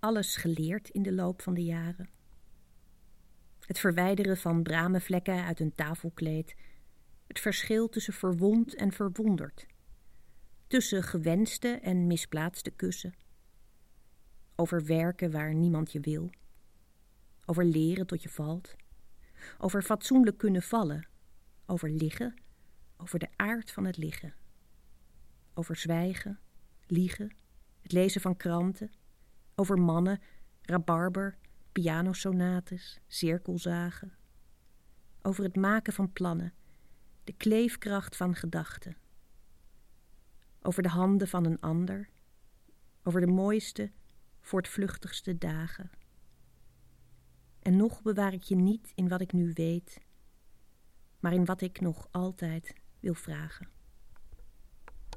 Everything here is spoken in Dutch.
alles geleerd in de loop van de jaren. Het verwijderen van bramenvlekken uit een tafelkleed, het verschil tussen verwond en verwonderd, tussen gewenste en misplaatste kussen, over werken waar niemand je wil, over leren tot je valt, over fatsoenlijk kunnen vallen, over liggen, over de aard van het liggen, over zwijgen, liegen, het lezen van kranten, over mannen, rabarber, pianosonates, cirkelzagen, over het maken van plannen, de kleefkracht van gedachten, over de handen van een ander, over de mooiste, voortvluchtigste dagen. En nog bewaar ik je niet in wat ik nu weet, maar in wat ik nog altijd wil vragen.